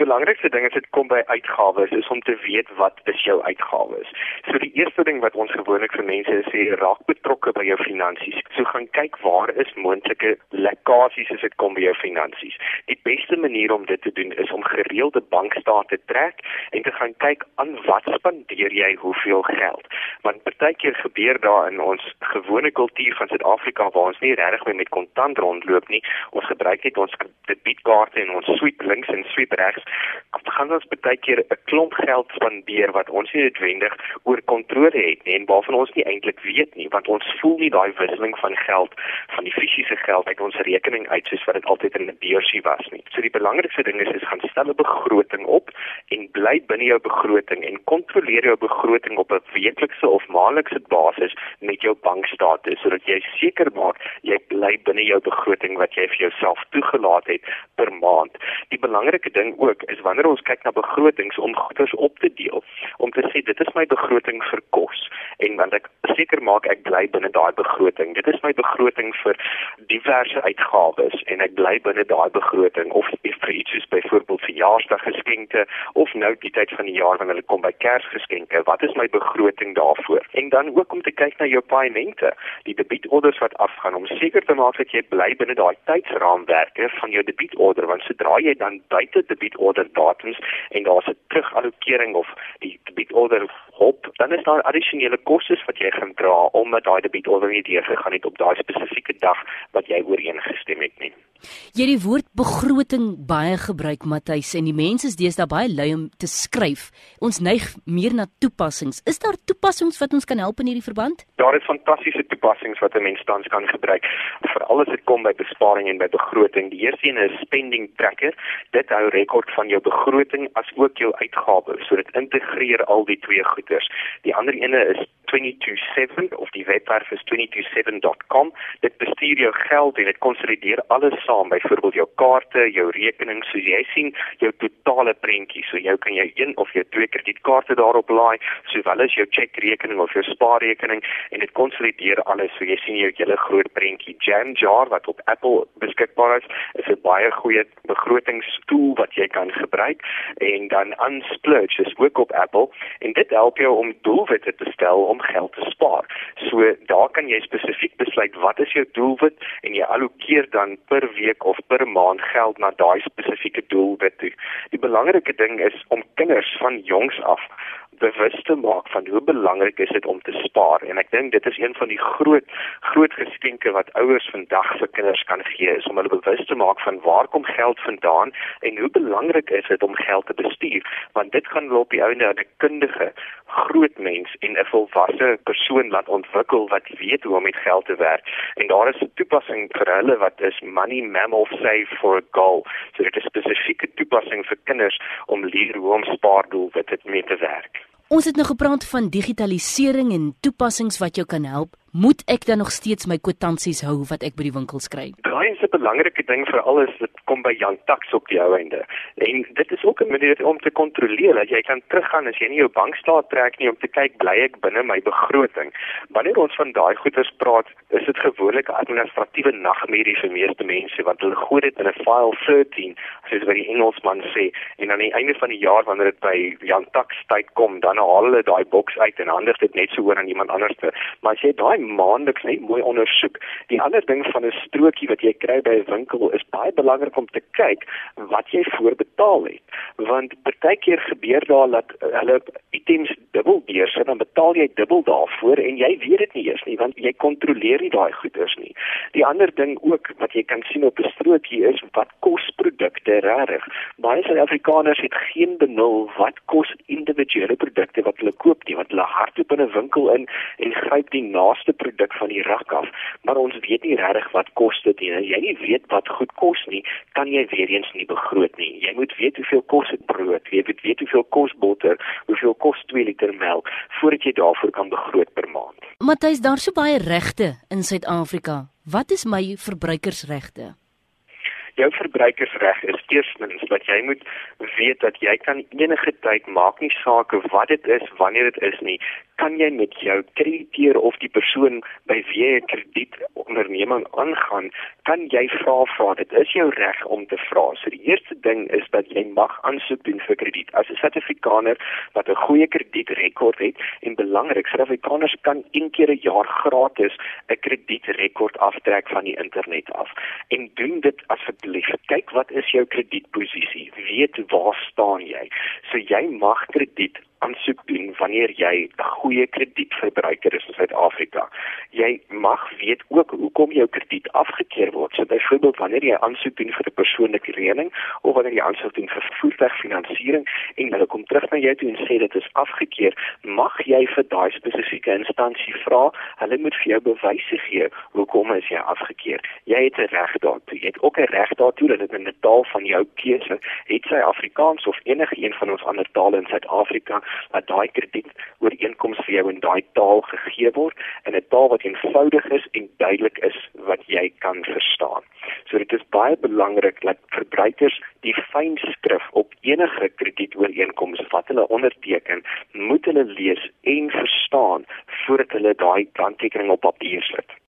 belangrikste ding as dit kom by uitgawes is om te weet wat is jou uitgawes. So die eerste ding wat ons gewoonlik vir mense sê, raak betrokke by jou finansies. So gaan kyk waar is moontlike lekkasies as dit kom by jou finansies. Die beste manier om dit te doen is om gereelde bankstate te trek en te gaan kyk aan wat spandeer jy hoeveel geld. Want partykeer gebeur daar in ons gewone kultuur van Suid-Afrika waar ons nie regtig meer met kontant rondloop nie. Ons gebruik net ons debietkaarte en ons sweep links en sweep regs. Gaan ons baie keer 'n klomp geld spandeer wat ons nie noodwendig oor kontrole het nie en waarvan ons nie eintlik weet nie, want ons voel nie daai wisseling van geld van die fisiese geld uit ons rekening uit soos wat dit altyd in 'n beursie was nie. So die belangrikste ding is is gaan stel 'n begroting op bly binne jou begroting en kontroleer jou begroting op 'n weeklikse of maandelikse basis met jou bankstate sodat jy seker maak jy bly binne jou begroting wat jy vir jouself toegelaat het per maand. Die belangrike ding ook is wanneer ons kyk na begrotings om goederes op te deel, om te sê dit is my begroting vir kos en want ek seker maak ek bly binne daai begroting. Dit is my begroting vir diverse uitgawes en ek bly binne daai begroting of vir iets soos byvoorbeeld verjaarsdaggeskenke of nou die tyd van die jaar wanneer hulle kom by Kersgeskenke. Wat is my begroting daarvoor? En dan ook om te kyk na jou paemente, die debietorders wat afgaan om seker te maak dat jy bly binne daai tydsraamwerke van jou debietorder want sodra jy dan buite debietorder datums en daar's 'n terugallokering of die debietorder hop, dan is daar addisionele kostes wat jy gaan dra omdat daai debietorder nie deurgegaan het op daai spesifieke dag wat jy ooreengestem het nie. Jy die woord begroting baie gebruik Matthys en die mense is deesdae baie lui om te skryf. Ons neig meer na toepassings. Is daar toepassings wat ons kan help in hierdie verband? Daar is fantastiese toepassings wat 'n mens tans kan gebruik vir alles wat kom by besparing en by begroting. Die eerste een is spending tracker. Dit hou rekord van jou begroting as ook jou uitgawes. So dit integreer al die twee goeders. Die ander ene is 227 of die webwerf is 227.com. Dit bestuur jou geld en dit konsolideer alles saam, byvoorbeeld jou kaarte, jou rekenings, so jy sien jou totale prentjie. So jy kan jou een of jou twee kredietkaarte daarop laai, sowel as jou chequerekening of jou spaarrekening en dit konsolideer alles so jy sien jou hele groot prentjie. Jamjar wat op Apple beskikbaar is, is 'n baie goeie begrotingstool wat jy kan gebruik en dan Unsplurge is ook op Apple en dit help jou om doelwitte te stel om geld te spaar. So daar kan jy spesifiek besluit wat is jou doelwit en jy allokeer dan per week of per maand geld na daai spesifieke doelwit toe. Die belangrike ding is om kinders van jongs af bewus te maak van hoe belangrik is dit om te spaar. En ek dink dit is een van die groot groot geskenke wat ouers vandag vir kinders kan gee is om hulle bewus te maak van waar kom geld vandaan en hoe belangrik is dit om geld te bestuur. Want dit gaan loop die ouene 'n kundige groot mens en 'n volwasse persoon laat ontwikkel wat weet hoe om met geld te werk. En daar is 'n toepassing vir hulle wat is money mammal save for a goal. So dit is spesifieke toepassing vir kinders om leer hoe om spaardoelwitte mee te werk Ons het nou gepraat van digitalisering en toepassings wat jou kan help. Moet ek dan nog steeds my kwitansies hou wat ek by die winkels kry? Daai is 'n belangrike ding vir alles wat kom by Jan Tax op die ou einde. En dit is ook 'n manier om te kontroleer dat jy kan teruggaan as jy nie jou bankstaat trek nie om te kyk bly ek binne my begroting. Wanneer ons van daai goeders praat, is dit gewoonlik 'n administratiewe nagmerrie vir meeste mense want hulle gooi dit in 'n file 13 soos wat die Engelsman sê en aan die einde van die jaar wanneer dit by Jan Tax tyd kom, dan haal hulle daai boks uit en handig dit net so oor aan iemand anders te. Maar as jy daai maandeliks net mooi ondersoek, die ander ding van 'n strokie wat jy kry by 'n winkel is baie belangrik om te kyk wat jy voorbetaal het. Want partykeer gebeur daar dat hulle items dubbel beursie dan betaal jy dubbel daarvoor en jy weet dit nie eers nie want jy kontroleer nie daai goederes nie. Die ander ding ook wat jy kan sien op 'n strokie is wat kos produkte regtig. Baie Suid-Afrikaners het geen benul wat kos individuele produkte wat hulle koop nie, want hulle hardloop in 'n winkel in en gryp die naaste produk van die rak af, maar ons weet nie regtig wat kos dit nie. As jy nie weet wat goed kos nie, kan jy weer eens nie begroot nie. Jy moet weet hoeveel kos 'n brood, jy moet weet hoeveel kos botter, hoeveel kos 2 liter melk voordat jy daarvoor kan begroot per maand. Matthys, daar's so baie regte in Suid-Afrika. Wat is my verbruikersregte? Jou verbruikersreg is eerstens dat jy moet weet dat jy kan enige tyd maak nie saak wat dit is, wanneer dit is nie, kan jy met jou krediteur of die persoon by wie jy 'n kredietonderneming aangaan, kan jy vra vra. Dit is jou reg om te vra. So die eerste ding is dat jy mag aansoek doen vir krediet. As 'n Suid-Afrikaner wat 'n goeie kredietrekord het en belangrik, Suid-Afrikaners kan een keer 'n jaar gratis 'n kredietrekord aftrek van die internet af. En doen dit lig Kyk wat is jou kredietposisie? Weet waar staan jy? So jy mag krediet aansoek doen wanneer jy 'n goeie kredietverbruiker is in Suid-Afrika. Jy mag weet ook hoekom jou krediet afgekeur word. So byvoorbeeld wanneer jy aansoek doen vir 'n persoonlike lening of wanneer jy aansoek doen vir voertuigfinansiering en hulle kom terug na jou toe en sê dit is afgekeur, mag jy vir daai spesifieke instansie vra, hulle moet vir jou bewyse gee hoekom is jy afgekeur. Jy het 'n reg daartoe. Jy het ook 'n reg daartoe dat dit in 'n taal van jou keuse, het sy Afrikaans of enige een van ons ander tale in Suid-Afrika dat daai krediet ooreenkoms vir jou in daai taal gegee word in 'n taal wat eenvoudig is en duidelik is wat jy kan verstaan. So dit is baie belangrik dat verbruikers die fyn skrif op enige kredietooreenkoms wat hulle onderteken, moet hulle lees en verstaan voordat hulle daai handtekening op papier sit.